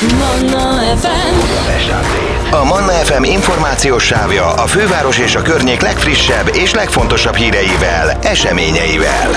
Manna FM A Manna FM információs sávja a főváros és a környék legfrissebb és legfontosabb híreivel, eseményeivel.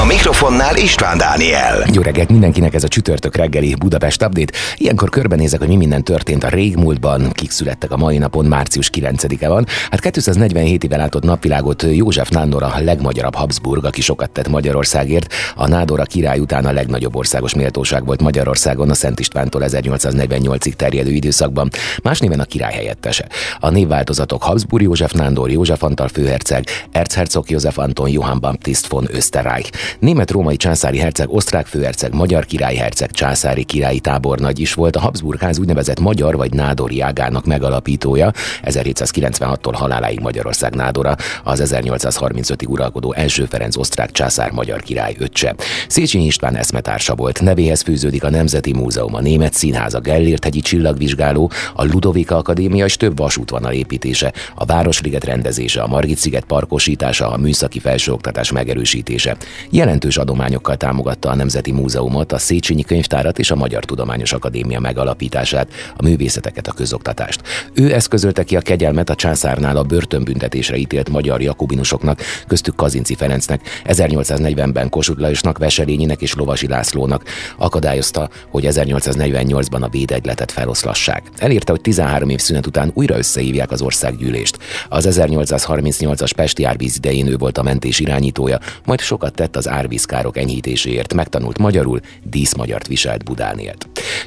A mikrofonnál István Dániel. Jó reggelt mindenkinek ez a csütörtök reggeli Budapest Update. Ilyenkor körbenézek, hogy mi minden történt a régmúltban, kik születtek a mai napon, március 9-e van. Hát 247 éve látott napvilágot József Nándor a legmagyarabb Habsburg, aki sokat tett Magyarországért. A Nádora király után a legnagyobb országos méltóság volt Magyarországon a Szent Istvántól 1848-ig terjedő időszakban. Más néven a király helyettese. A névváltozatok Habsburg József Nándor, József Antal főherceg, Erzherzog József Anton Johann Baptist von Österreich. Német-római császári herceg, osztrák főherceg, magyar királyherceg, császári királyi tábornagy is volt a Habsburg ház úgynevezett magyar vagy nádori ágának megalapítója, 1796-tól haláláig Magyarország nádora, az 1835-ig uralkodó első Ferenc osztrák császár magyar király öccse. Széchenyi István eszmetársa volt, nevéhez fűződik a Nemzeti Múzeum, a Német Színház, a Gellért-hegyi csillagvizsgáló, a Ludovika Akadémia és több vasútvonal építése, a Városliget rendezése, a Margit-sziget parkosítása, a műszaki felsőoktatás megerősítése. Jelentős adományokkal támogatta a Nemzeti Múzeumot, a Széchenyi Könyvtárat és a Magyar Tudományos Akadémia megalapítását, a művészeteket, a közoktatást. Ő eszközölte ki a kegyelmet a császárnál a börtönbüntetésre ítélt magyar jakobinusoknak, köztük Kazinci Ferencnek, 1840-ben Kossuth Lajosnak, Veselényinek és Lovasi Lászlónak. Akadályozta, hogy 1848-ban a védegyletet feloszlassák. Elérte, hogy 13 év szünet után újra összehívják az országgyűlést. Az 1838-as Pesti árvíz idején ő volt a mentés irányítója, majd sokat tett az árvízkárok enyhítéséért, megtanult magyarul, díszmagyart viselt Budán.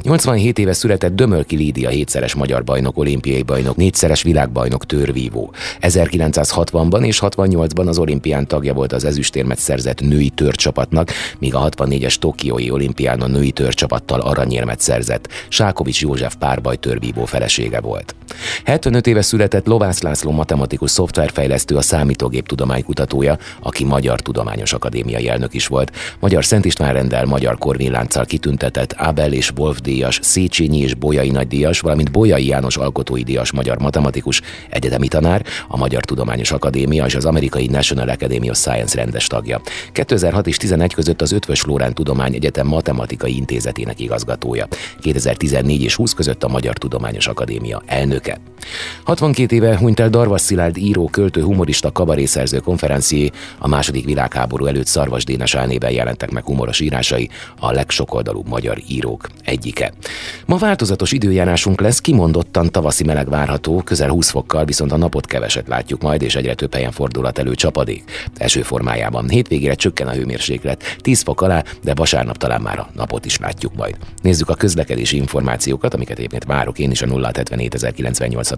87 éve született Dömölki Lídia hétszeres magyar bajnok, olimpiai bajnok, négyszeres világbajnok törvívó. 1960-ban és 68-ban az olimpián tagja volt az ezüstérmet szerzett női törcsapatnak, míg a 64-es Tokiói olimpián a női törcsapattal aranyérmet szerzett. Sákovics József párbaj törvívó felesége volt. 75 éve született Lovász László matematikus szoftverfejlesztő, a számítógép tudománykutatója, aki Magyar Tudományos Akadémiai elnök is volt. Magyar Szent István rendel, Magyar Korvénylánccal kitüntetett Ábel és Wolf díjas, Széchenyi és Bolyai nagydíjas, valamint Bolyai János alkotói díjas magyar matematikus, egyetemi tanár, a Magyar Tudományos Akadémia és az amerikai National Academy of Science rendes tagja. 2006 és 11 között az Ötvös Lórán Tudomány Egyetem Matematikai Intézetének igazgatója. 2014 és 20 között a Magyar Tudományos Akadémia elnöke. 62 éve hunyt el Darvas Szilárd író, költő, humorista, kabarészerző konferencié, a második világháború előtt Szarvas Dénes álnéven jelentek meg humoros írásai, a legsokoldalúbb magyar írók egyike. Ma változatos időjárásunk lesz, kimondottan tavaszi meleg várható, közel 20 fokkal, viszont a napot keveset látjuk majd, és egyre több helyen fordulhat elő csapadék. Eső formájában. Hétvégére csökken a hőmérséklet, 10 fok alá, de vasárnap talán már a napot is látjuk majd. Nézzük a közlekedési információkat, amiket egyébként várok én is a 077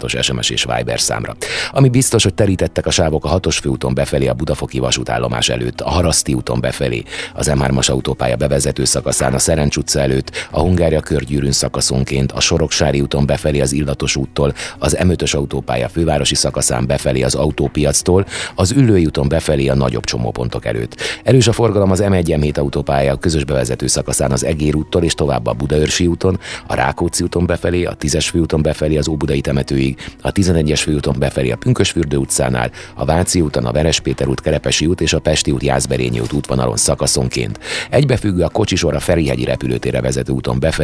os SMS és Viber számra. Ami biztos, hogy terítettek a sávok a hatos főúton befelé a Budafoki vasútállomás előtt, a Haraszti úton befelé, az M3-as autópálya bevezető szakaszán, a Szerencs utca előtt, a Hungária körgyűrűn szakaszonként, a Soroksári úton befelé az Illatos úttól, az M5-ös autópálya fővárosi szakaszán befelé az autópiactól, az Üllői úton befelé a nagyobb csomópontok előtt. Erős a forgalom az M1-M7 autópálya közös bevezető szakaszán az Egér úttól és tovább a Budaörsi úton, a Rákóczi úton befelé, a 10-es főúton befelé az Óbudai temetőig, a 11-es főúton befelé a Pünkösfürdő utcánál, a Váci úton, a Verespéter út, Kerepesi út és a Pesti út, Jászberényi út útvonalon szakaszonként. Egybefüggő a Kocsisor a Ferihegyi repülőtérre vezető úton befelé.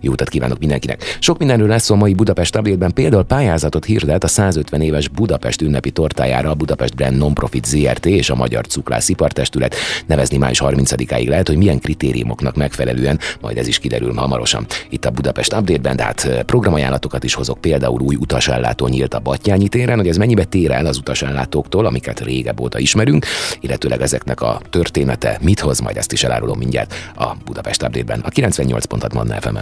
Jó utat kívánok mindenkinek! Sok mindenről lesz a mai Budapest update például pályázatot hirdet a 150 éves Budapest ünnepi tortájára a Budapest Brand Nonprofit ZRT és a Magyar Cukrász Ipartestület. Nevezni május 30-áig lehet, hogy milyen kritériumoknak megfelelően, majd ez is kiderül hamarosan. Itt a Budapest update-ben, de hát programajánlatokat is hozok, például új utasellátó nyílt a Battyányi téren, hogy ez mennyibe tér el az utasellátóktól, amiket régebb óta ismerünk, illetőleg ezeknek a története mit hoz, majd ezt is elárulom mindjárt a Budapest update-ben, a 98 pontat Manna fm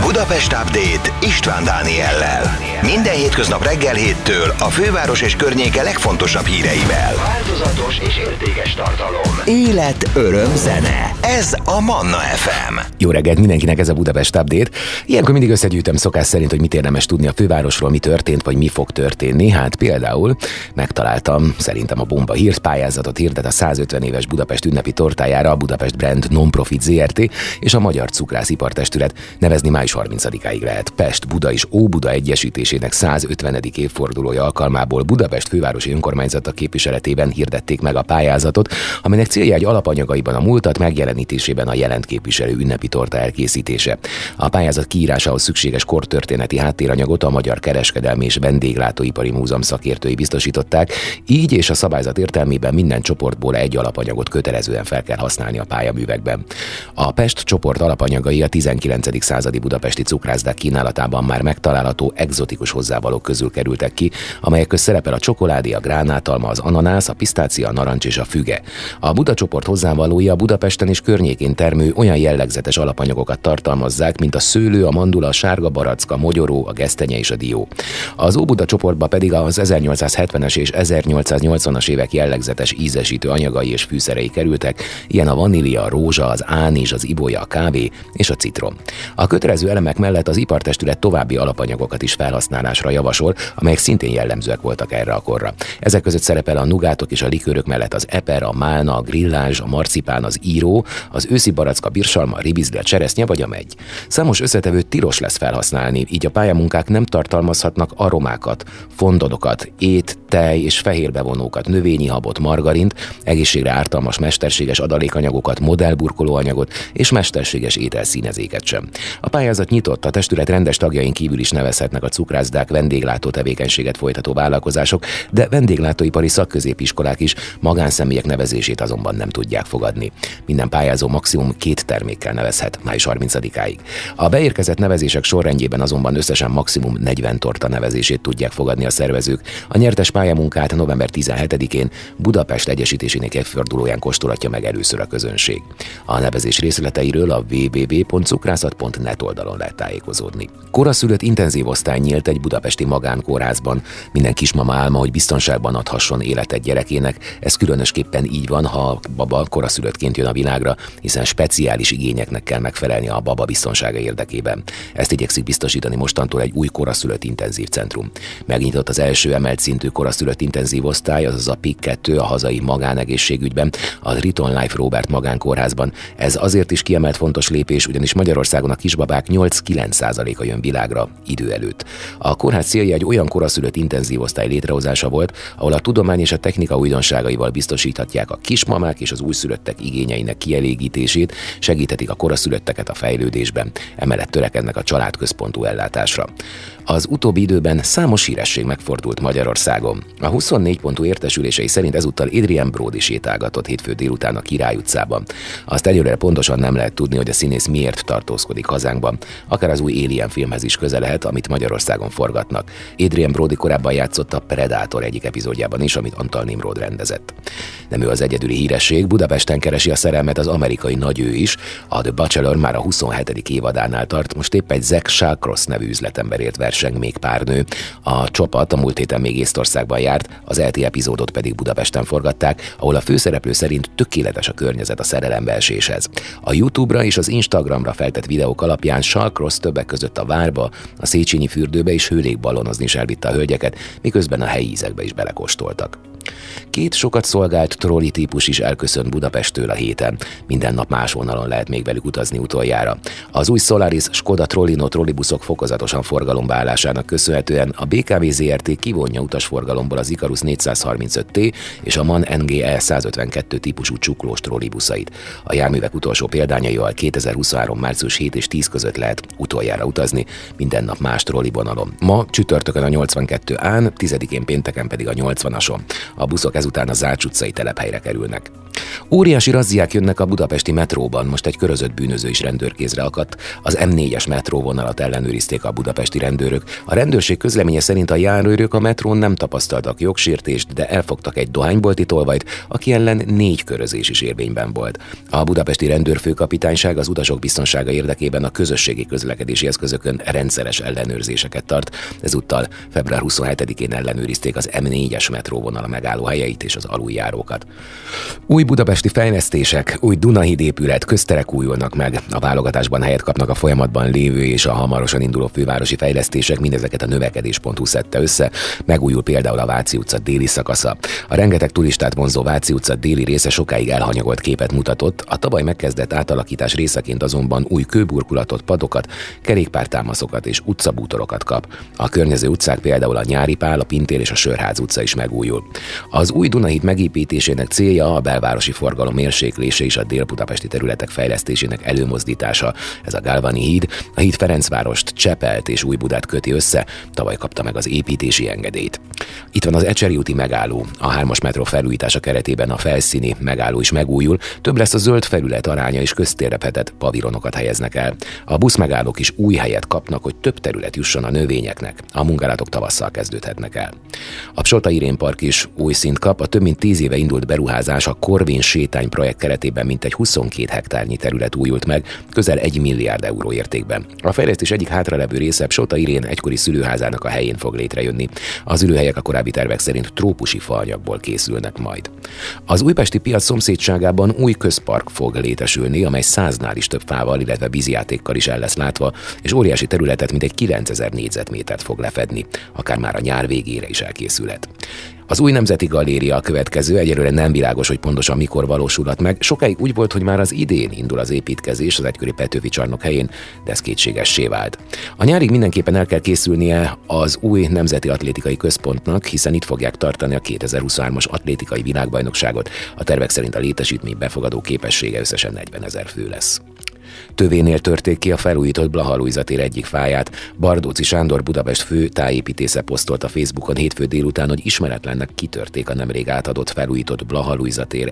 Budapest Update István Dániellel. Minden hétköznap reggel héttől a főváros és környéke legfontosabb híreivel. Változatos és értékes tartalom. Élet, öröm, zene. Ez a Manna FM. Jó reggelt mindenkinek, ez a Budapest Update. Ilyenkor mindig összegyűjtöm szokás szerint, hogy mit érdemes tudni a fővárosról, mi történt, vagy mi fog történni. Hát például megtaláltam szerintem a bomba hírt, pályázatot hirdet a 150 éves Budapest ünnepi tortájára a Budapest Brand Nonprofit ZRT és a Magyar Magyar Cukrász Ipartestület, nevezni május 30-áig lehet. Pest, Buda és Óbuda egyesítésének 150. évfordulója alkalmából Budapest fővárosi önkormányzata képviseletében hirdették meg a pályázatot, aminek célja egy alapanyagaiban a múltat megjelenítésében a jelent ünnepi torta elkészítése. A pályázat kiírásához szükséges kortörténeti háttéranyagot a Magyar Kereskedelmi és Vendéglátóipari Múzeum szakértői biztosították, így és a szabályzat értelmében minden csoportból egy alapanyagot kötelezően fel kell használni a pályaművekben. A Pest csoport alapanyagai a 19. századi budapesti cukrászdák kínálatában már megtalálható egzotikus hozzávalók közül kerültek ki, amelyek köz szerepel a csokoládé, a gránátalma, az ananász, a pisztácia, a narancs és a füge. A Buda csoport hozzávalója Budapesten és környékén termő olyan jellegzetes alapanyagokat tartalmazzák, mint a szőlő, a mandula, a sárga baracka, a mogyoró, a gesztenye és a dió. Az Óbuda csoportba pedig az 1870-es és 1880-as évek jellegzetes ízesítő anyagai és fűszerei kerültek, ilyen a vanília, a rózsa, az ánizs, az ibolya, a kávé és a citrom. A kötelező elemek mellett az ipartestület további alapanyagokat is felhasználásra javasol, amelyek szintén jellemzőek voltak erre a korra. Ezek között szerepel a nugátok és a likőrök mellett az eper, a málna, a grillázs, a marcipán, az író, az őszi baracka, birsalma, a ribizli, a cseresznye vagy a megy. Számos összetevőt tilos lesz felhasználni, így a pályamunkák nem tartalmazhatnak aromákat, fondodokat, ét, tej és fehérbevonókat, növényi habot, margarint, egészségre ártalmas mesterséges adalékanyagokat, modellburkolóanyagot és mesterséges ételszínezéket sem. A pályázat nyitott, a testület rendes tagjain kívül is nevezhetnek a cukrászdák vendéglátó tevékenységet folytató vállalkozások, de vendéglátóipari szakközépiskolák is magánszemélyek nevezését azonban nem tudják fogadni. Minden pályázó maximum két termékkel nevezhet május 30-áig. A beérkezett nevezések sorrendjében azonban összesen maximum 40 torta nevezését tudják fogadni a szervezők. A nyertes pályamunkát november 17-én Budapest Egyesítésének évfordulóján kóstolatja meg először a közönség. A nevezés részleteiről a www.cukrászat.net oldalon lehet tájékozódni. Koraszülött intenzív osztály nyílt egy budapesti magánkórházban. Minden kismama álma, hogy biztonságban adhasson életet gyerekének. Ez különösképpen így van, ha a baba koraszülöttként jön a világra, hiszen speciális igényeknek kell megfelelni a baba biztonsága érdekében. Ezt igyekszik biztosítani mostantól egy új koraszülött intenzív centrum. Megnyitott az első emelt szintű koraszülött intenzív osztály, azaz a PIK 2 a hazai magánegészségügyben, a Riton Life Robert magánkórházban. Ez azért is kiemelt fontos lépés, ugyanis Magyarországon a kisbabák 8-9%-a jön világra idő előtt. A kórház célja egy olyan koraszülött intenzív osztály létrehozása volt, ahol a tudomány és a technika újdonságaival biztosíthatják a kismamák és az újszülöttek igényeinek kielégítését, segíthetik a koraszülötteket a fejlődésben, emellett törekednek a családközpontú ellátásra. Az utóbbi időben számos híresség megfordult Magyarországon. A 24 pontú értesülései szerint ezúttal Adrian Brody sétálgatott hétfő délután a Király utcában. Azt egyelőre pontosan nem lehet tudni, hogy a színész miért tartózkodik hazánkban, akár az új Alien filmhez is köze lehet, amit Magyarországon forgatnak. Adrian Brody korábban játszott a Predator egyik epizódjában is, amit Antal Nimrod rendezett. Nem ő az egyedüli híresség, Budapesten keresi a szerelmet az amerikai nagyő is, a The Bachelor már a 27. évadánál tart, most épp egy Zack Shawcross nevű üzletemberért verseng még pár nő. A csapat a múlt héten még Észtországban járt, az ELTI epizódot pedig Budapesten forgatták, ahol a főszereplő szerint tökéletes a környezet a szerelembeeséshez. A YouTube-ra és az Instagramra feltett videók alapján Shawcross többek között a várba, a Széchenyi fürdőbe és hőlékballonozni is elvitte a hölgyeket, miközben a helyi ízekbe is belekóstoltak. Két sokat szolgált trolli típus is elköszönt Budapesttől a héten. Minden nap más vonalon lehet még velük utazni utoljára. Az új Solaris Skoda Trollino trollibuszok fokozatosan forgalomba állásának köszönhetően a BKV ZRT kivonja utasforgalomból az Icarus 435T és a MAN NGE 152 típusú csuklós trollibuszait. A járművek utolsó példányaival 2023. március 7 és 10 között lehet utoljára utazni, minden nap más vonalon. Ma csütörtökön a 82 án, 10-én pénteken pedig a 80-ason. A buszok ezután a Zács utcai telephelyre kerülnek. Óriási razziák jönnek a budapesti metróban, most egy körözött bűnöző is rendőrkézre akadt. Az M4-es metróvonalat ellenőrizték a budapesti rendőrök. A rendőrség közleménye szerint a járőrök a metrón nem tapasztaltak jogsértést, de elfogtak egy dohánybolti tolvajt, aki ellen négy körözés is érvényben volt. A budapesti rendőrfőkapitányság az utasok biztonsága érdekében a közösségi közlekedési eszközökön rendszeres ellenőrzéseket tart. Ezúttal február 27-én ellenőrizték az M4-es metróvonal megállóhelyeit és az aluljárókat. Új budapesti fejlesztések, új Dunahíd épület, közterek újulnak meg. A válogatásban helyet kapnak a folyamatban lévő és a hamarosan induló fővárosi fejlesztések, mindezeket a növekedés.hu szedte össze. Megújul például a Váci utca déli szakasza. A rengeteg turistát vonzó Váci utca déli része sokáig elhanyagolt képet mutatott, a tavaly megkezdett átalakítás részeként azonban új kőburkulatot, padokat, kerékpártámaszokat és utcabútorokat kap. A környező utcák például a Nyári Pál, a Pintér és a Sörház utca is megújul. Az új Dunahíd megépítésének célja a belvárosi forgalom mérséklése és a dél-budapesti területek fejlesztésének előmozdítása. Ez a Galvani híd, a híd Ferencvárost, Csepelt és Újbudát köti össze, tavaly kapta meg az építési engedélyt. Itt van az Ecseri úti megálló. A hármas metró felújítása keretében a felszíni megálló is megújul, több lesz a zöld felület aránya és köztérrepetett pavironokat helyeznek el. A buszmegállók is új helyet kapnak, hogy több terület jusson a növényeknek. A munkálatok tavasszal kezdődhetnek el. A Psota Irén Park is új szint kap, a több mint tíz éve indult beruházás a Korvin sétány projekt keretében mintegy 22 hektárnyi terület újult meg, közel 1 milliárd euró értékben. A fejlesztés egyik hátralevő része Sota Irén egykori szülőházának a helyén fog létrejönni. Az ülőhelyek a korábbi tervek szerint trópusi faanyagból készülnek majd. Az újpesti piac szomszédságában új közpark fog létesülni, amely száznál is több fával, illetve vízjátékkal is el lesz látva, és óriási területet mintegy 9000 négyzetmétert fog lefedni, akár már a nyár végére is elkészülhet. Az új Nemzeti Galéria a következő, egyelőre nem világos, hogy pontosan mikor valósulhat meg. Sokáig úgy volt, hogy már az idén indul az építkezés az egykori Petőfi csarnok helyén, de ez kétségessé vált. A nyárig mindenképpen el kell készülnie az új Nemzeti Atlétikai Központnak, hiszen itt fogják tartani a 2023-as atlétikai világbajnokságot. A tervek szerint a létesítmény befogadó képessége összesen 40 ezer fő lesz. Tövénél törték ki a felújított Blaha egyik fáját. Bardóci Sándor Budapest fő tájépítésze posztolt a Facebookon hétfő délután, hogy ismeretlennek kitörték a nemrég átadott felújított Blaha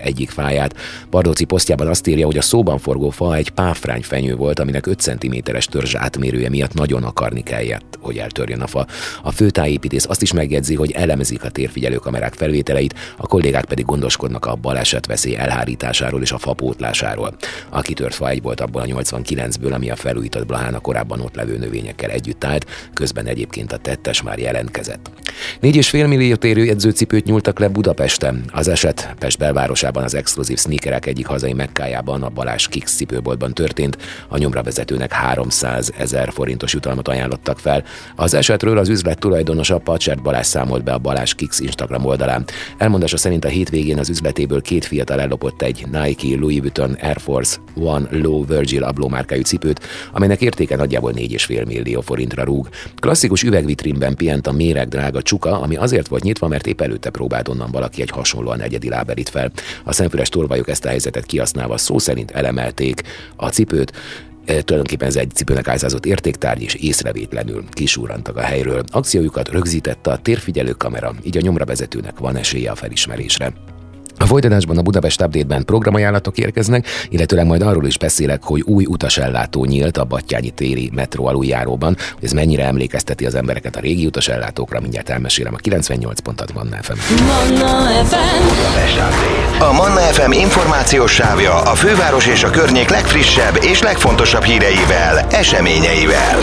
egyik fáját. Bardóci posztjában azt írja, hogy a szóban forgó fa egy páfrány fenyő volt, aminek 5 cm-es törzs átmérője miatt nagyon akarni kellett, hogy eltörjön a fa. A főtájépítész azt is megjegyzi, hogy elemezik a térfigyelőkamerák felvételeit, a kollégák pedig gondoskodnak a baleset veszély elhárításáról és a fapótlásáról. A kitört fa egy volt abból a 89-ből, ami a felújított Blahán a korábban ott levő növényekkel együtt állt, közben egyébként a tettes már jelentkezett. 4,5 millió térő edzőcipőt nyúltak le Budapesten. Az eset Pest belvárosában az exkluzív sneakerek egyik hazai mekkájában, a Balázs Kix cipőboltban történt. A nyomra vezetőnek 300 ezer forintos jutalmat ajánlottak fel. Az esetről az üzlet tulajdonosa Pacsert Balázs számolt be a Balázs Kix Instagram oldalán. Elmondása szerint a hétvégén az üzletéből két fiatal ellopott egy Nike Louis Vuitton Air Force One Low Virgil Abló márkájú cipőt, amelynek értéke nagyjából 4,5 millió forintra rúg. Klasszikus üvegvitrínben pihent a méreg drága csuka, ami azért volt nyitva, mert épp előtte próbált onnan valaki egy hasonlóan egyedi láberit fel. A szemfüles torvajok ezt a helyzetet kihasználva szó szerint elemelték a cipőt, e, tulajdonképpen ez egy cipőnek álszázott értéktárgy, és észrevétlenül kisúrantak a helyről. Akciójukat rögzítette a térfigyelő kamera, így a nyomra vezetőnek van esélye a felismerésre. A folytatásban a Budapest Update-ben programajánlatok érkeznek, illetőleg majd arról is beszélek, hogy új utasellátó nyílt a Battyányi téri metró aluljáróban, hogy ez mennyire emlékezteti az embereket a régi utasellátókra, mindjárt elmesélem a 98 pontot Manna FM. Manna FM. A Manna FM információs sávja a főváros és a környék legfrissebb és legfontosabb híreivel, eseményeivel.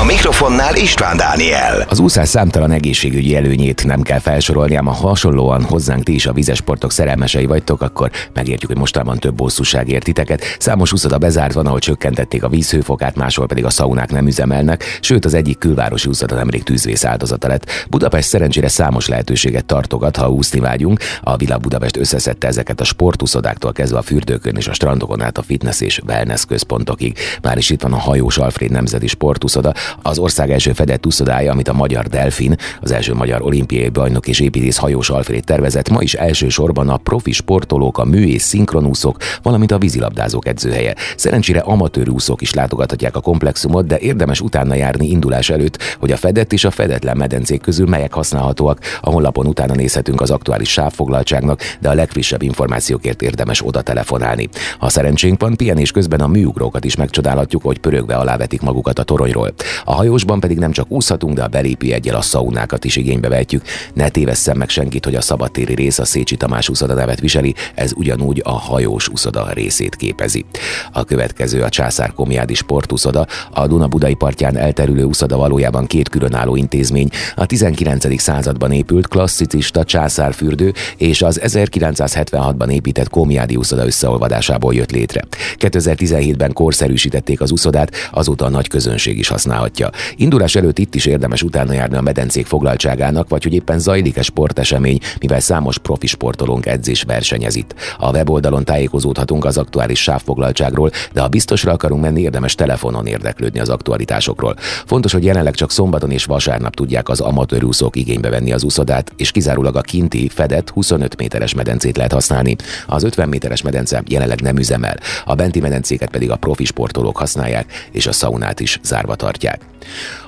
A mikrofonnál István Dániel. Az úszás számtalan egészségügyi előnyét nem kell felsorolni, ám a hasonlóan hozzánk ti is a vizesportok szerelmesei vagytok, akkor megértjük, hogy mostában több bosszúság ért titeket. Számos úszoda bezárt van, ahol csökkentették a vízhőfokát, máshol pedig a szaunák nem üzemelnek, sőt az egyik külvárosi úszoda nemrég tűzvész áldozata lett. Budapest szerencsére számos lehetőséget tartogat, ha úszni vágyunk. A Világ Budapest összeszedte ezeket a sportuszodáktól kezdve a fürdőkön és a strandokon át a fitness és wellness központokig. Már is itt van a hajós Alfred Nemzeti Sportuszoda, az ország első fedett úszodája, amit a magyar Delfin, az első magyar olimpiai bajnok és építész hajós Alfred tervezett, ma is elsősorban a profi sportolók, a mű és szinkronúszók, valamint a vízilabdázók edzőhelye. Szerencsére amatőr úszók is látogathatják a komplexumot, de érdemes utána járni indulás előtt, hogy a fedett és a fedetlen medencék közül melyek használhatóak. A honlapon utána nézhetünk az aktuális sávfoglaltságnak, de a legfrissebb információkért érdemes oda telefonálni. Ha szerencsénk van, pihenés közben a műugrókat is megcsodálhatjuk, hogy pörögve alávetik magukat a toronyról. A hajósban pedig nem csak úszhatunk, de a belépi egyel a szaunákat is igénybe vehetjük. Ne tévesszem meg senkit, hogy a szabadtéri rész a Szécsi Tamás úszoda nevet viseli, ez ugyanúgy a hajós úszoda részét képezi. A következő a Császár Komjádi sportuszoda, a Duna budai partján elterülő úszoda valójában két különálló intézmény. A 19. században épült klasszicista császárfürdő és az 1976-ban épített Komjádi úszoda összeolvadásából jött létre. 2017-ben korszerűsítették az úszodát, azóta a nagy közönség is használhatja. Indulás előtt itt is érdemes utána járni a medencék foglaltságának, vagy hogy éppen zajlik-e sportesemény, mivel számos profi sportolónk edzés versenyez itt. A weboldalon tájékozódhatunk az aktuális sávfoglaltságról, de ha biztosra akarunk menni, érdemes telefonon érdeklődni az aktualitásokról. Fontos, hogy jelenleg csak szombaton és vasárnap tudják az amatőrúszók igénybe venni az úszodát, és kizárólag a kinti, fedett 25 méteres medencét lehet használni. Az 50 méteres medence jelenleg nem üzemel, a benti medencéket pedig a profi sportolók használják, és a szaunát is zárva tartják.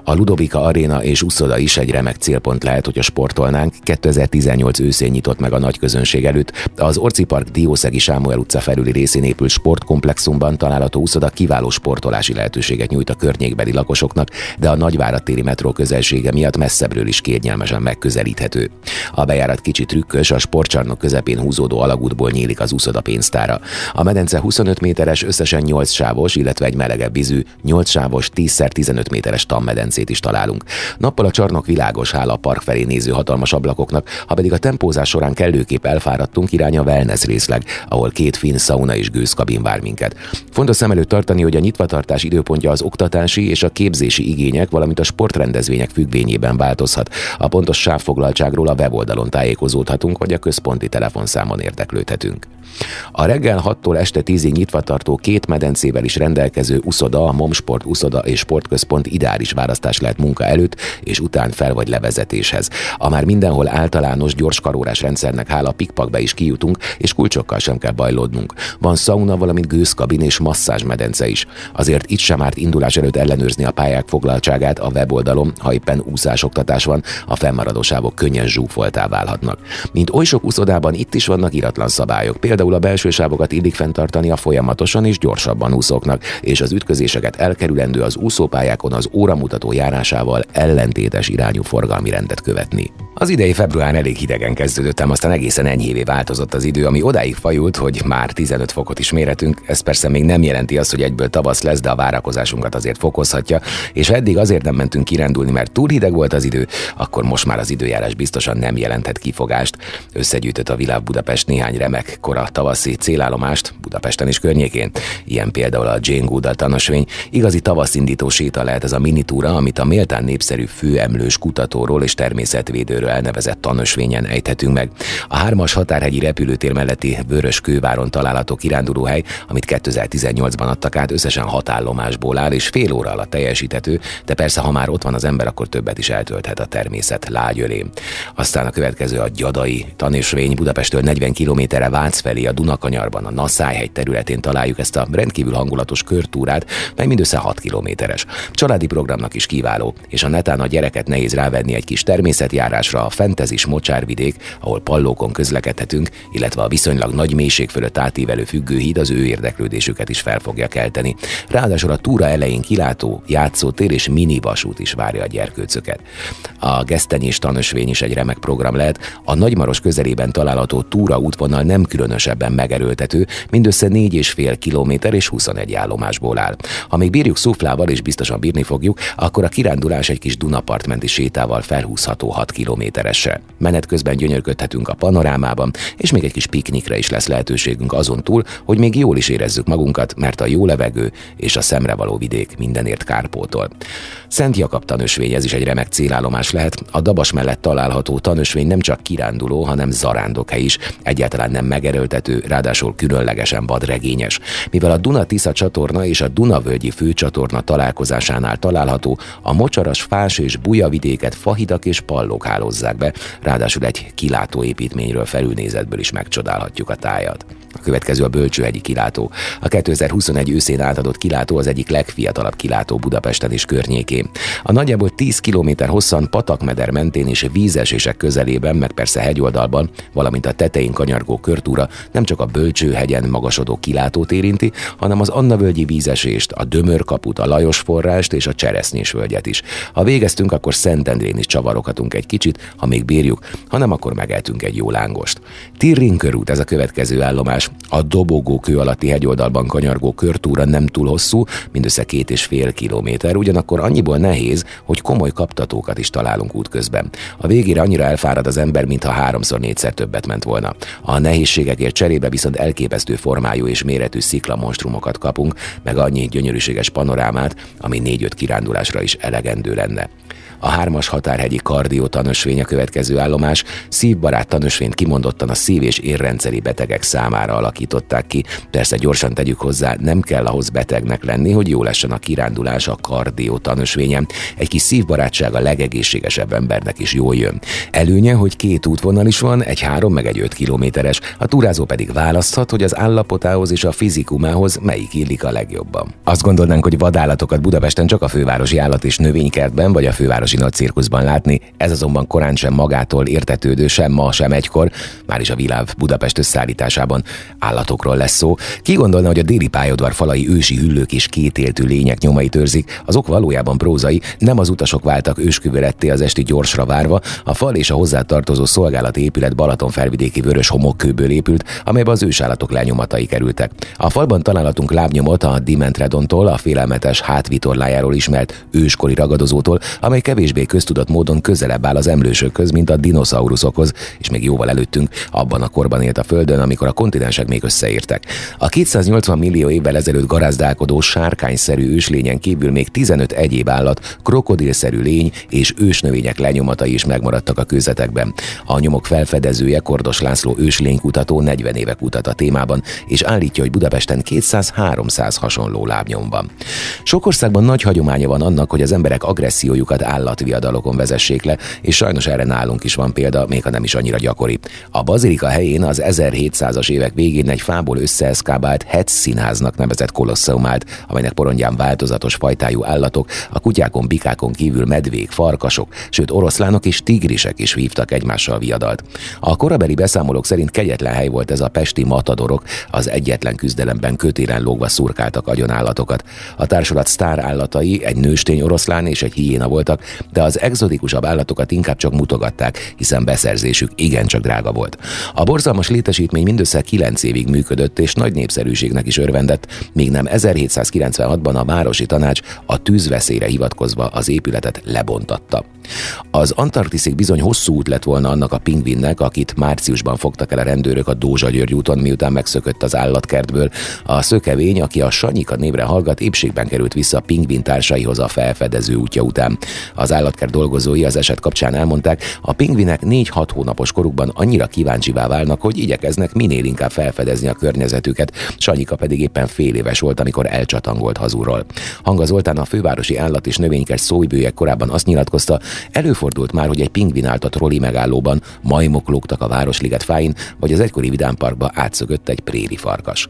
A Ludovika Arena és Uszoda is egy remek célpont lehet, hogy a sportolnánk. 2018 őszén nyitott meg a nagy közönség előtt. Az Orci Park Diószegi Sámuel utca felüli részén épült sportkomplexumban található Uszoda kiváló sportolási lehetőséget nyújt a környékbeli lakosoknak, de a nagyváratéri metró közelsége miatt messzebbről is kérnyelmesen megközelíthető. A bejárat kicsit trükkös, a sportcsarnok közepén húzódó alagútból nyílik az Uszoda pénztára. A medence 25 méteres, összesen 8 sávos, illetve egy melegebb vízű, 8 sávos, 10x15 méteres tanmedencét is találunk. Nappal a csarnok világos, hála a park felé néző hatalmas ablakoknak, ha pedig a tempózás során kellőképp elfáradtunk, irány a wellness részleg, ahol két finn sauna és gőzkabin vár minket. Fontos szem előtt tartani, hogy a nyitvatartás időpontja az oktatási és a képzési igények, valamint a sportrendezvények függvényében változhat. A pontos sávfoglaltságról a weboldalon tájékozódhatunk, vagy a központi telefonszámon érdeklődhetünk. A reggel 6-tól este 10-ig nyitva tartó két medencével is rendelkező uszoda, a Momsport uszoda és sportközpont ideális választás lehet munka előtt és után fel vagy levezetéshez. A már mindenhol általános gyorskarórás rendszernek hála pikpakbe is kijutunk, és kulcsokkal sem kell bajlódnunk. Van sauna, valamint gőzkabin és masszázsmedence is. Azért itt sem árt indulás előtt ellenőrizni a pályák foglaltságát a weboldalon, ha éppen úszásoktatás van, a fennmaradó sávok könnyen zsúfoltá válhatnak. Mint oly sok úszodában itt is vannak iratlan szabályok, például a belső sávokat illik fenntartani a folyamatosan és gyorsabban úszóknak, és az ütközéseket elkerülendő az úszópályákon az óramutató járásával ellentétes irányú forgalmi rendet követni. Az idei február elég hidegen kezdődött, ám aztán egészen enyhévé változott az idő, ami odáig fajult, hogy már 15 fokot is méretünk. Ez persze még nem jelenti azt, hogy egyből tavasz lesz, de a várakozásunkat azért fokozhatja, és ha eddig azért nem mentünk kirándulni, mert túl hideg volt az idő, akkor most már az időjárás biztosan nem jelenthet kifogást. Összegyűjtött a Világ Budapest néhány remek kora tavaszi célállomást Budapesten is környékén. Ilyen például a Jane Goodall tanösvény. Igazi tavaszindító séta lehet ez a minitúra, amit a méltán népszerű főemlős kutatóról és természetvédőről elnevezett tanösvényen ejthetünk meg. A hármas határhegyi repülőtér melletti Vörös kőváron található kirándulóhely, amit 2018-ban adtak át, összesen hat állomásból áll, és fél óra alatt teljesíthető, de persze, ha már ott van az ember, akkor többet is eltölthet a természet lágyölén. Aztán a következő a Gyadai tanösvény Budapesttől 40 kilométerre Vác felé a Dunakanyarban, a Naszájhegy területén találjuk ezt a rendkívül hangulatos körtúrát, mely mindössze 6 kilométeres. Családi programnak is kiváló, és a netán a gyereket nehéz rávenni egy kis természetjárásra a Fentezis mocsárvidék, ahol pallókon közlekedhetünk, illetve a viszonylag nagy mélység fölött átívelő függőhíd az ő érdeklődésüket is fel fogja kelteni. Ráadásul a túra elején kilátó, játszótér és mini vasút is várja a gyerkőcöket. A gesztenyés tanösvény is egy remek program lehet. A Nagymaros közelében található túra útvonal nem különösebben megerőltető, mindössze 4,5 km és 21 állomásból áll. Ha még bírjuk szuflával és biztosan bírni fogjuk, akkor a kirándulás egy kis Dunapartmenti sétával felhúzható 6 kilométeresre. Menet közben gyönyörködhetünk a panorámában, és még egy kis piknikre is lesz lehetőségünk azon túl, hogy még jól is érezzük magunkat, mert a jó levegő és a szemre való vidék mindenért kárpótol. Szent Jakab tanösvény ez is egy remek célállomás lehet. A Dabas mellett található tanösvény nem csak kiránduló, hanem zarándokhely is. Egyáltalán nem megerőltető, ráadásul különlegesen vadregényes. Mivel a Duna-Tisza csatorna és a Dunavölgyi főcsatorna találkozásánál található, a mocsaras fás és bujavidéket fahidak és pallók hálózzák be, ráadásul egy kilátó építményről felülnézetből is megcsodálhatjuk a tájat. A következő a Bölcsőhegyi kilátó. A 2021 őszén átadott kilátó az egyik legfiatalabb kilátó Budapesten és környékén. A nagyjából 10 km hosszan patakmeder mentén és vízesések közelében, meg persze hegyoldalban, valamint a tetején kanyargó körtúra nem csak a Bölcsőhegyen magasodó kilátót érinti, hanem az Annavölgyi vízesést, a Dömörkaput, a Lajos forrást és a Cseresznyés völgyet is. Ha végeztünk, akkor Szentendrén is csavaroghatunk egy kicsit, ha még bírjuk, ha nem, akkor megeltünk egy jó lángost. Tirrin körút ez a következő állomás. A dobogó kő alatti hegyoldalban kanyargó körtúra nem túl hosszú, mindössze két és fél kilométer, ugyanakkor annyiból nehéz, hogy komoly kaptatókat is találunk útközben. A végére annyira elfárad az ember, mintha háromszor négyszer többet ment volna. A nehézségekért cserébe viszont elképesztő formájú és méretű sziklamonstrumokat kapunk, meg annyi gyönyörűséges panorámát, ami négy-öt kirándulásra is elegendő lenne. A hármas határhegyi kardió tanösvény a következő állomás, szívbarát tanösvényt kimondottan a szív- és érrendszeri betegek számára alakították ki. Persze gyorsan tegyük hozzá, nem kell ahhoz betegnek lenni, hogy jó lessen a kirándulás a kardió tanösvényen. Egy kis szívbarátság a legegészségesebb embernek is jól jön. Előnye, hogy két útvonal is van, egy három meg egy öt kilométeres, a túrázó pedig választhat, hogy az állapotához és a fizikumához melyik illik a legjobban. Azt gondolnánk, hogy vadállatokat Budapesten csak a fővárosi állat és növénykertben vagy a fővárosi óriási nagy cirkuszban látni, ez azonban korán sem magától értetődő, sem ma, sem egykor, már is a világ Budapest összeállításában állatokról lesz szó. Ki gondolna, hogy a déli pályaudvar falai ősi hüllők és kétéltű lények nyomait őrzik, azok valójában prózai, nem az utasok váltak ősküveletté az esti gyorsra várva, a fal és a hozzátartozó szolgálati épület Balaton felvidéki vörös homokkőből épült, amelybe az ősállatok lenyomatai kerültek. A falban találatunk lábnyomot a Dimentredontól, a félelmetes hátvitorlájáról ismert őskori ragadozótól, amely kevés kevésbé köztudott módon közelebb áll az emlősökhöz, mint a dinoszauruszokhoz, és még jóval előttünk abban a korban élt a Földön, amikor a kontinensek még összeértek. A 280 millió évvel ezelőtt garázdálkodó sárkányszerű őslényen kívül még 15 egyéb állat, krokodilszerű lény és ősnövények lenyomatai is megmaradtak a kőzetekben. A nyomok felfedezője Kordos László őslénykutató 40 éve kutat a témában, és állítja, hogy Budapesten 200-300 hasonló lábnyom van. Sok országban nagy hagyománya van annak, hogy az emberek agressziójukat állat állatviadalokon vezessék le, és sajnos erre nálunk is van példa, még ha nem is annyira gyakori. A bazilika helyén az 1700-as évek végén egy fából összeeszkábált Hetz színháznak nevezett kolosszeum állt, amelynek porondján változatos fajtájú állatok, a kutyákon, bikákon kívül medvék, farkasok, sőt oroszlánok és tigrisek is vívtak egymással viadalt. A korabeli beszámolók szerint kegyetlen hely volt ez a pesti matadorok, az egyetlen küzdelemben kötéren lógva szurkáltak agyonállatokat. A társulat sztár állatai egy nőstény oroszlán és egy hiéna voltak, de az exotikusabb állatokat inkább csak mutogatták, hiszen beszerzésük igencsak drága volt. A borzalmas létesítmény mindössze 9 évig működött, és nagy népszerűségnek is örvendett, míg nem 1796-ban a városi tanács a tűzveszélyre hivatkozva az épületet lebontatta. Az Antarktiszig bizony hosszú út lett volna annak a pingvinnek, akit márciusban fogtak el a rendőrök a Dózsa György úton, miután megszökött az állatkertből. A szökevény, aki a Sanyika névre hallgat, épségben került vissza a pingvin társaihoz a felfedező útja után. Az állatkert dolgozói az eset kapcsán elmondták, a pingvinek 4-6 hónapos korukban annyira kíváncsivá válnak, hogy igyekeznek minél inkább felfedezni a környezetüket, Sanyika pedig éppen fél éves volt, amikor elcsatangolt hazúról. Hanga Zoltán a fővárosi állat és növénykert szóibője korábban azt nyilatkozta, előfordult már, hogy egy pingvin állt a troli megállóban, majmok lógtak a Városliget fáin, vagy az egykori vidámparkba átszögött egy préri farkas.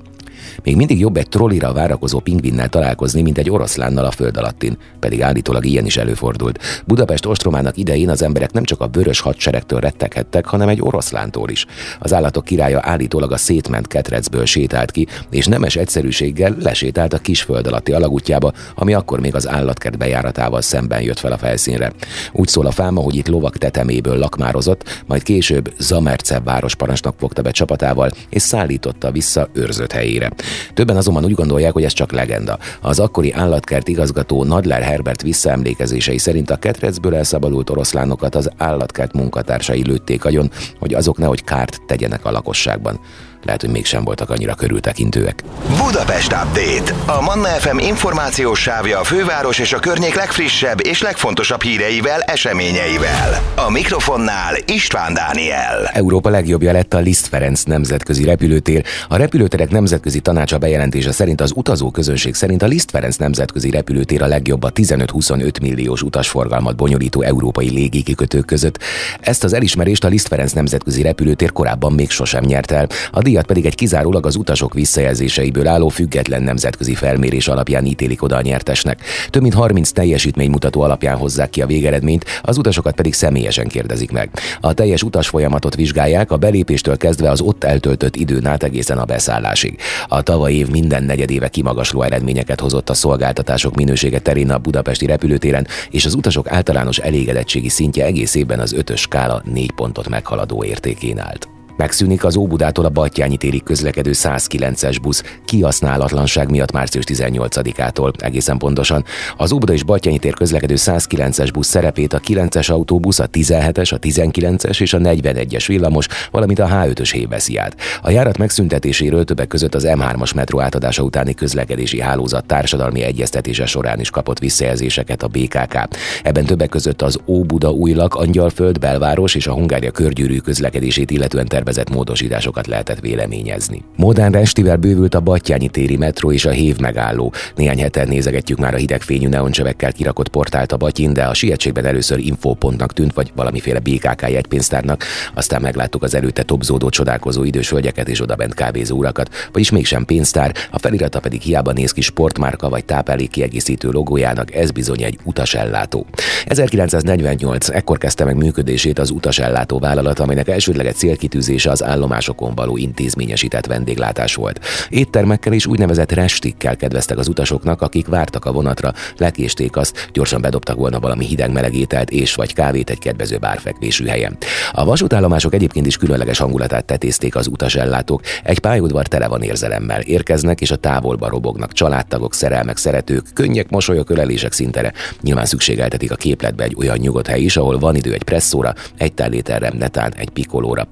Még mindig jobb egy trollira várakozó pingvinnel találkozni, mint egy oroszlánnal a föld alattin, pedig állítólag ilyen is előfordult. Budapest ostromának idején az emberek nem csak a vörös hadseregtől retteghettek, hanem egy oroszlántól is. Az állatok királya állítólag a szétment ketrecből sétált ki, és nemes egyszerűséggel lesétált a kis föld alatti alagútjába, ami akkor még az állatkert bejáratával szemben jött fel a felszínre. Úgy szól a fáma, hogy itt lovak teteméből lakmározott, majd később Zamerce városparancsnok fogta be csapatával, és szállította vissza őrzött helyére. Többen azonban úgy gondolják, hogy ez csak legenda. Az akkori állatkert igazgató Nadler Herbert visszaemlékezései szerint a ketrecből elszabadult oroszlánokat az állatkert munkatársai lőtték agyon, hogy azok nehogy kárt tegyenek a lakosságban lehet, hogy mégsem voltak annyira körültekintőek. Budapest Update. A Manna FM információs sávja a főváros és a környék legfrissebb és legfontosabb híreivel, eseményeivel. A mikrofonnál István Dániel. Európa legjobbja lett a Liszt Ferenc nemzetközi repülőtér. A repülőterek nemzetközi tanácsa bejelentése szerint az utazó közönség szerint a Liszt Ferenc nemzetközi repülőtér a legjobb a 15-25 milliós utasforgalmat bonyolító európai légikikötők között. Ezt az elismerést a Liszt Ferenc nemzetközi repülőtér korábban még sosem nyert el. A díjat pedig egy kizárólag az utasok visszajelzéseiből álló független nemzetközi felmérés alapján ítélik oda a nyertesnek. Több mint 30 teljesítménymutató alapján hozzák ki a végeredményt, az utasokat pedig személyesen kérdezik meg. A teljes utas folyamatot vizsgálják, a belépéstől kezdve az ott eltöltött időn át egészen a beszállásig. A tavaly év minden negyedéve kimagasló eredményeket hozott a szolgáltatások minősége terén a budapesti repülőtéren, és az utasok általános elégedettségi szintje egész évben az ötös skála négy pontot meghaladó értékén állt. Megszűnik az Óbudától a Battyányi térig közlekedő 109-es busz kihasználatlanság miatt március 18-ától egészen pontosan. Az Óbuda és Battyányi tér közlekedő 109-es busz szerepét a 9-es autóbusz, a 17-es, a 19-es és a 41-es villamos, valamint a H5-ös hév veszi át. A járat megszüntetéséről többek között az M3-as metró átadása utáni közlekedési hálózat társadalmi egyeztetése során is kapott visszajelzéseket a BKK. Ebben többek között az Óbuda újlak, Angyalföld, belváros és a Hungária körgyűrű közlekedését illetően tervezett tervezett módosításokat lehetett véleményezni. Modern estivel bővült a Battyányi téri metró és a Hév megálló. Néhány heten nézegetjük már a hidegfényű neoncsövekkel kirakott portált a Batyin, de a sietségben először infopontnak tűnt, vagy valamiféle BKK jegypénztárnak, aztán megláttuk az előtte topzódó csodálkozó idős hölgyeket és odabent kávézó urakat, vagyis mégsem pénztár, a felirata pedig hiába néz ki sportmárka vagy táplálék kiegészítő logójának, ez bizony egy utasellátó. 1948 ekkor kezdte meg működését az utasellátó vállalat, amelynek elsődleges célkitűzés és az állomásokon való intézményesített vendéglátás volt. Éttermekkel és úgynevezett restikkel kedveztek az utasoknak, akik vártak a vonatra, lekésték azt, gyorsan bedobtak volna valami hideg meleg ételt és vagy kávét egy kedvező bárfekvésű helyen. A vasútállomások egyébként is különleges hangulatát tetézték az utasellátók. Egy pályaudvar tele van érzelemmel. Érkeznek és a távolba robognak családtagok, szerelmek, szeretők, könnyek, mosolyok, ölelések szintere. Nyilván szükségeltetik a képletbe egy olyan nyugodt hely is, ahol van idő egy presszóra, egy telléterre, netán egy pikolóra.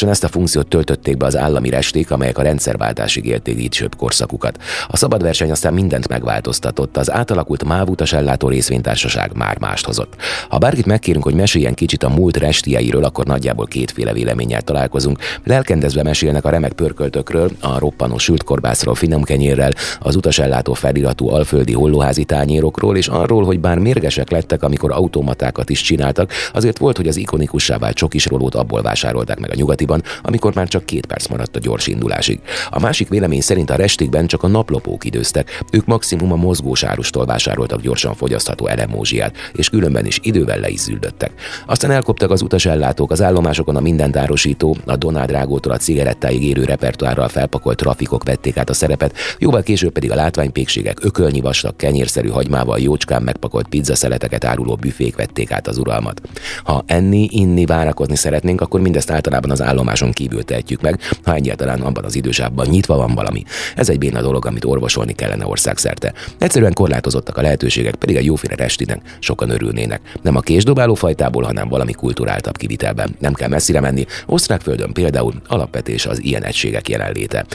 Pontosan ezt a funkciót töltötték be az állami resték, amelyek a rendszerváltásig élték így korszakukat. A szabad verseny aztán mindent megváltoztatott, az átalakult MÁV utas ellátó részvénytársaság már mást hozott. Ha bárkit megkérünk, hogy meséljen kicsit a múlt restieiről, akkor nagyjából kétféle véleménnyel találkozunk. Lelkendezve mesélnek a remek pörköltökről, a roppanó sült korbászról, finom kenyérrel, az utasellátó feliratú alföldi hollóházi tányérokról, és arról, hogy bár mérgesek lettek, amikor automatákat is csináltak, azért volt, hogy az ikonikussá vált csokisrolót abból vásárolták meg a nyugatiban, amikor már csak két perc maradt a gyors indulásig. A másik vélemény szerint a restikben csak a naplopók időztek, ők maximum a mozgós árustól vásároltak gyorsan fogyasztható elemózsiát, és különben is idővel le is züldöttek. Aztán elkoptak az utasellátók az állomásokon a mindent árosító, a Donádrágótól a cigarettáig érő repertoárral felpakolt trafikok vették át a szerepet, jóval később pedig a látványpékségek ökölnyi vastag kenyérszerű hagymával jócskán megpakolt pizzaszeleteket áruló büfék vették át az uralmat. Ha enni, inni, várakozni szeretnénk, akkor mindezt általában az állomás állomáson kívül tehetjük meg, ha egyáltalán abban az idősávban nyitva van valami. Ez egy béna dolog, amit orvosolni kellene országszerte. Egyszerűen korlátozottak a lehetőségek, pedig a jóféle restinek sokan örülnének. Nem a késdobáló fajtából, hanem valami kulturáltabb kivitelben. Nem kell messzire menni. Osztrákföldön például alapvetés az ilyen egységek jelenléte.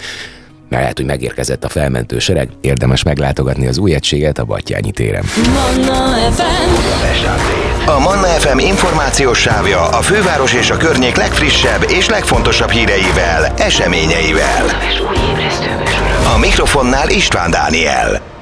Lehet, hogy megérkezett a felmentő sereg, érdemes meglátogatni az új egységet a Battyányi téren. Manna FM. A Manna FM információs sávja a főváros és a környék legfrissebb és legfontosabb híreivel, eseményeivel. A mikrofonnál István Dániel.